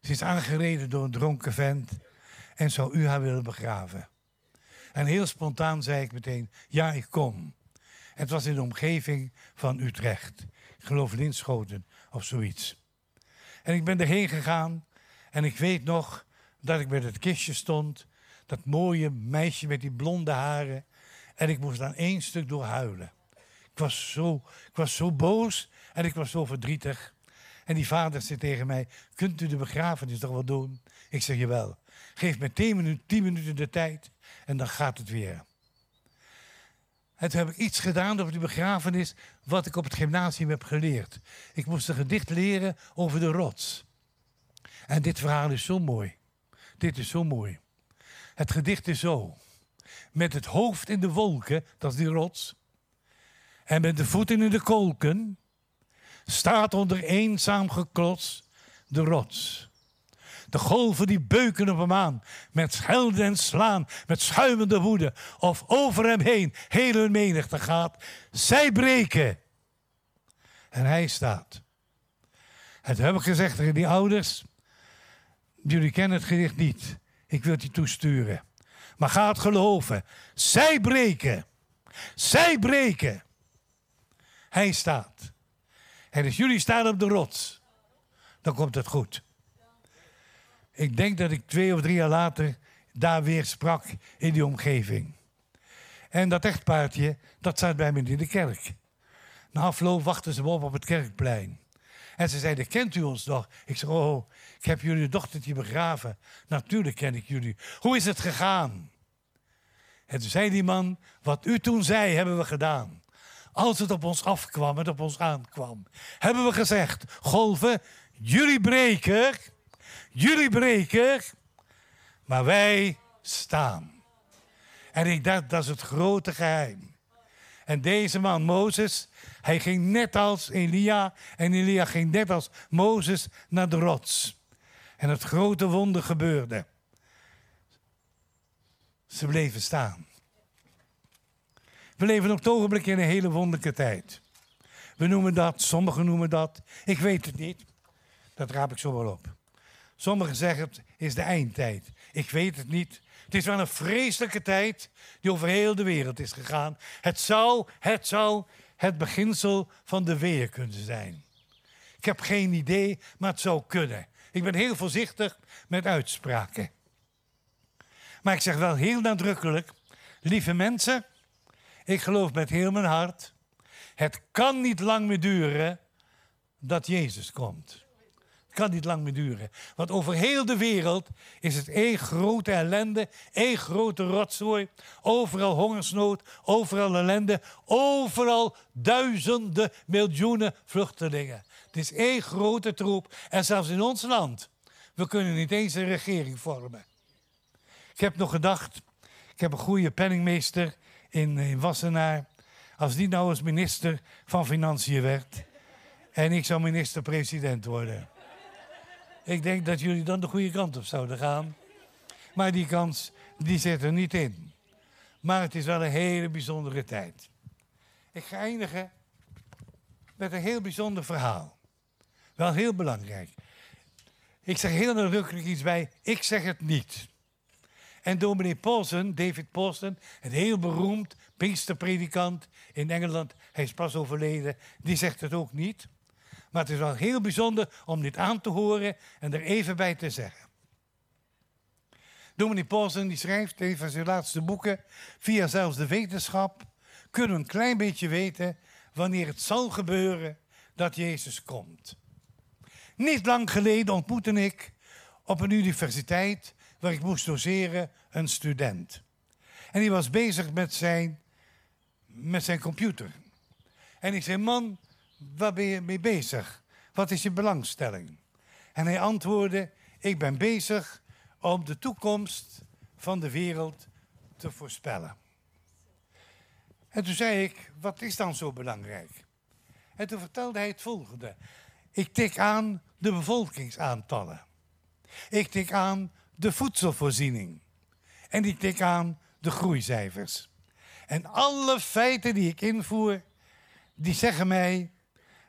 Ze is aangereden door een dronken vent. En zou u haar willen begraven? En heel spontaan zei ik meteen: Ja, ik kom. Het was in de omgeving van Utrecht. Ik geloof Linschoten of zoiets. En ik ben erheen gegaan. En ik weet nog dat ik met het kistje stond Dat mooie meisje met die blonde haren. En ik moest dan één stuk door huilen. Ik was zo, ik was zo boos en ik was zo verdrietig. En die vader zei tegen mij, kunt u de begrafenis toch wel doen? Ik zeg, jawel. Geef me tien minuten, tien minuten de tijd en dan gaat het weer. En toen heb ik iets gedaan over die begrafenis wat ik op het gymnasium heb geleerd. Ik moest een gedicht leren over de rots. En dit verhaal is zo mooi. Dit is zo mooi. Het gedicht is zo. Met het hoofd in de wolken, dat is die rots. En met de voeten in de kolken staat onder eenzaam geklots de rots. De golven die beuken op hem aan, met schelden en slaan, met schuimende woede. Of over hem heen heel hun menigte gaat. Zij breken. En hij staat. Toen heb ik gezegd tegen die ouders, jullie kennen het gedicht niet. Ik wil het je toesturen. Maar ga het geloven. Zij breken. Zij breken. Hij staat. En als jullie staan op de rots, dan komt het goed. Ik denk dat ik twee of drie jaar later daar weer sprak in die omgeving. En dat echtpaardje, dat zat bij me in de kerk. Na afloop wachten ze me op op het kerkplein. En ze zeiden, kent u ons nog? Ik zei, oh, ik heb jullie dochtertje begraven. Natuurlijk ken ik jullie. Hoe is het gegaan? En toen zei die man, wat u toen zei, hebben we gedaan. Als het op ons afkwam en op ons aankwam, hebben we gezegd, golven, jullie breken Jullie breken, maar wij staan. En ik dacht, dat is het grote geheim. En deze man, Mozes, hij ging net als Elia. En Elia ging net als Mozes naar de rots. En het grote wonder gebeurde. Ze bleven staan. We leven op het ogenblik in een hele wonderlijke tijd. We noemen dat, sommigen noemen dat. Ik weet het niet. Dat raap ik zo wel op. Sommigen zeggen het is de eindtijd. Ik weet het niet. Het is wel een vreselijke tijd die over heel de wereld is gegaan. Het zou, het zou het beginsel van de weer kunnen zijn. Ik heb geen idee, maar het zou kunnen. Ik ben heel voorzichtig met uitspraken. Maar ik zeg wel heel nadrukkelijk, lieve mensen, ik geloof met heel mijn hart, het kan niet lang meer duren dat Jezus komt kan niet lang meer duren. Want over heel de wereld is het één grote ellende, één grote rotzooi. Overal hongersnood, overal ellende, overal duizenden, miljoenen vluchtelingen. Het is één grote troep. En zelfs in ons land, we kunnen niet eens een regering vormen. Ik heb nog gedacht, ik heb een goede penningmeester in, in Wassenaar. Als die nou eens minister van Financiën werd en ik zou minister-president worden. Ik denk dat jullie dan de goede kant op zouden gaan. Maar die kans, die zit er niet in. Maar het is wel een hele bijzondere tijd. Ik ga eindigen met een heel bijzonder verhaal. Wel heel belangrijk. Ik zeg heel nadrukkelijk iets bij, ik zeg het niet. En dominee Paulsen, David Paulsen, een heel beroemd Pinksterpredikant in Engeland, hij is pas overleden, die zegt het ook niet. Maar het is wel heel bijzonder om dit aan te horen en er even bij te zeggen. Dominee Paulsen die schrijft een van zijn laatste boeken. Via zelfs de wetenschap kunnen we een klein beetje weten wanneer het zal gebeuren dat Jezus komt. Niet lang geleden ontmoette ik op een universiteit waar ik moest doseren een student. En die was bezig met zijn, met zijn computer. En ik zei, man, waar ben je mee bezig? Wat is je belangstelling? En hij antwoordde, ik ben bezig om de toekomst van de wereld te voorspellen. En toen zei ik, wat is dan zo belangrijk? En toen vertelde hij het volgende. Ik tik aan de bevolkingsaantallen. Ik tik aan de voedselvoorziening. En ik tik aan de groeicijfers. En alle feiten die ik invoer, die zeggen mij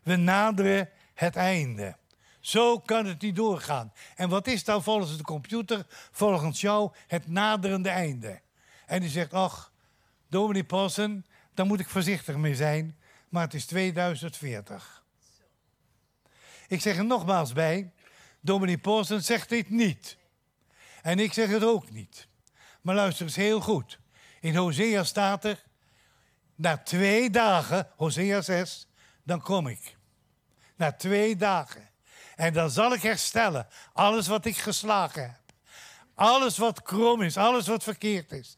we naderen het einde. Zo kan het niet doorgaan. En wat is dan volgens de computer, volgens jou, het naderende einde? En die zegt, ach, Dominic Paulsen, daar moet ik voorzichtig mee zijn, maar het is 2040. Ik zeg er nogmaals bij, Dominic Paulsen zegt dit niet. En ik zeg het ook niet. Maar luister eens heel goed. In Hosea staat er, na twee dagen, Hosea 6, dan kom ik. Na twee dagen. En dan zal ik herstellen alles wat ik geslagen heb. Alles wat krom is, alles wat verkeerd is.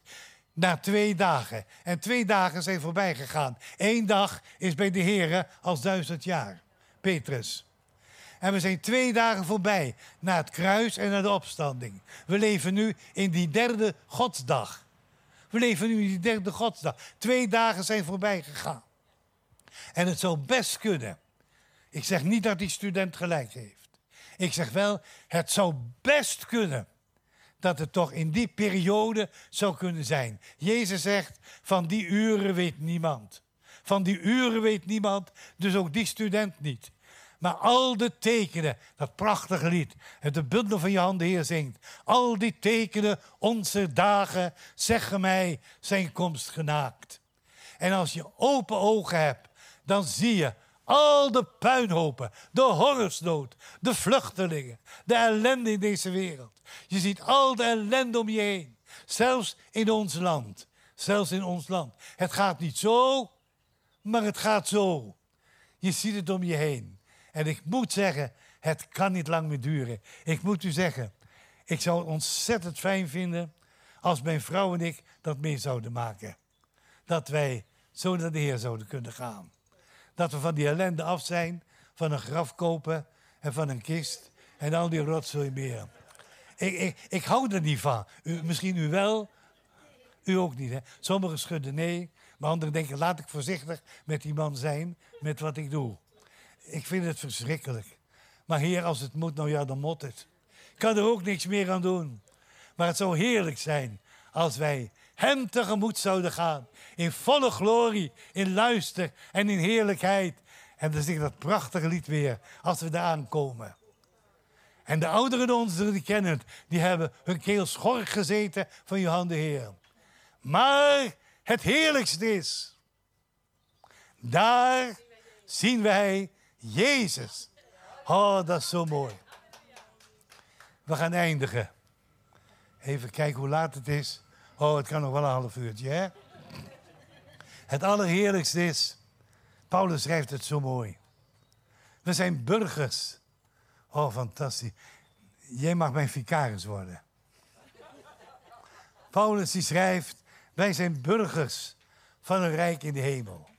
Na twee dagen. En twee dagen zijn voorbij gegaan. Eén dag is bij de Heer als duizend jaar. Petrus. En we zijn twee dagen voorbij. Na het kruis en naar de opstanding. We leven nu in die derde godsdag. We leven nu in die derde godsdag. Twee dagen zijn voorbij gegaan. En het zou best kunnen. Ik zeg niet dat die student gelijk heeft. Ik zeg wel, het zou best kunnen dat het toch in die periode zou kunnen zijn. Jezus zegt, van die uren weet niemand. Van die uren weet niemand, dus ook die student niet. Maar al de tekenen, dat prachtige lied, het de bundel van je handen Heer zingt. Al die tekenen, onze dagen, zeggen mij zijn komst genaakt. En als je open ogen hebt, dan zie je al de puinhopen, de hongersnood, de vluchtelingen, de ellende in deze wereld. Je ziet al de ellende om je heen. Zelfs in ons land. Zelfs in ons land. Het gaat niet zo, maar het gaat zo. Je ziet het om je heen. En ik moet zeggen, het kan niet lang meer duren. Ik moet u zeggen, ik zou het ontzettend fijn vinden als mijn vrouw en ik dat mee zouden maken. Dat wij zo naar de Heer zouden kunnen gaan. Dat we van die ellende af zijn, van een graf kopen en van een kist en al die rotzooi meer. Ik, ik, ik hou er niet van. U, misschien u wel, u ook niet. Hè? Sommigen schudden nee, maar anderen denken, laat ik voorzichtig met die man zijn, met wat ik doe. Ik vind het verschrikkelijk. Maar heer, als het moet, nou ja, dan moet het. Ik kan er ook niks meer aan doen. Maar het zou heerlijk zijn als wij hem tegemoet zouden gaan. In volle glorie, in luister en in heerlijkheid. En dan zingt dat prachtige lied weer, als we daar aankomen. En de ouderen ons die kennen het, die hebben hun keel schor gezeten van je handen, Heer. Maar het heerlijkste is, daar zien wij Jezus. Oh, dat is zo mooi. We gaan eindigen. Even kijken hoe laat het is. Oh, het kan nog wel een half uurtje, hè? Het allerheerlijkste is, Paulus schrijft het zo mooi. We zijn burgers. Oh, fantastisch. Jij mag mijn vicaris worden. Paulus die schrijft, wij zijn burgers van een rijk in de hemel.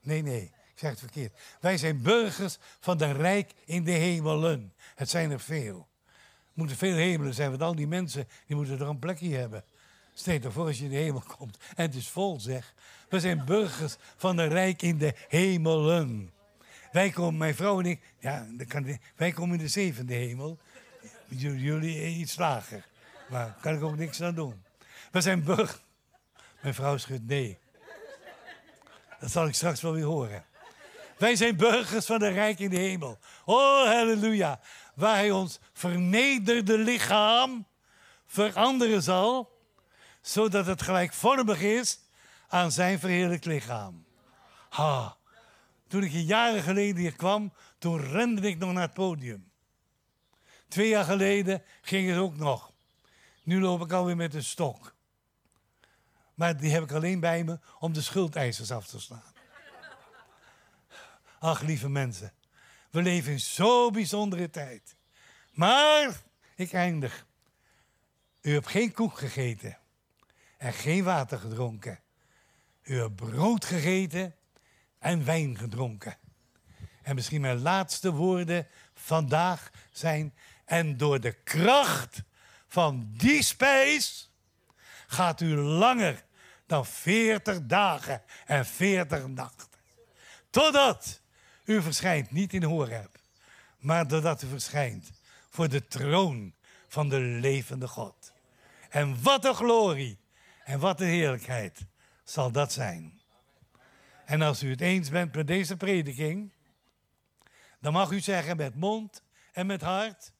Nee, nee, ik zeg het verkeerd. Wij zijn burgers van een rijk in de hemelen. Het zijn er veel. Er moeten veel hemelen zijn, want al die mensen die moeten er een plekje hebben. Stel je voor als je in de hemel komt en het is vol, zeg. We zijn burgers van een rijk in de hemelen. Wij komen, mijn vrouw en ik, ja, kan, wij komen in de zevende hemel. Jullie iets lager. Maar daar kan ik ook niks aan doen. We zijn burgers. Mijn vrouw schudt nee. Dat zal ik straks wel weer horen. Wij zijn burgers van de rijk in de hemel. Oh, halleluja. Waar hij ons vernederde lichaam veranderen zal, zodat het gelijkvormig is aan zijn verheerlijk lichaam. Ha. Toen ik jaren geleden hier kwam, toen rende ik nog naar het podium. Twee jaar geleden ging het ook nog. Nu loop ik alweer met een stok. Maar die heb ik alleen bij me om de schuldeisers af te slaan. Ach, lieve mensen, we leven in zo'n bijzondere tijd. Maar, ik eindig. U hebt geen koek gegeten en geen water gedronken. U hebt brood gegeten en wijn gedronken. En misschien mijn laatste woorden vandaag zijn. En door de kracht van die spijs gaat u langer dan 40 dagen en 40 nachten. Totdat u verschijnt niet in Horeb, maar doordat u verschijnt voor de troon van de levende God. En wat een glorie en wat een heerlijkheid zal dat zijn. En als u het eens bent met deze prediking, dan mag u zeggen met mond en met hart.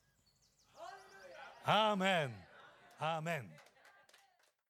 Amen. Amen.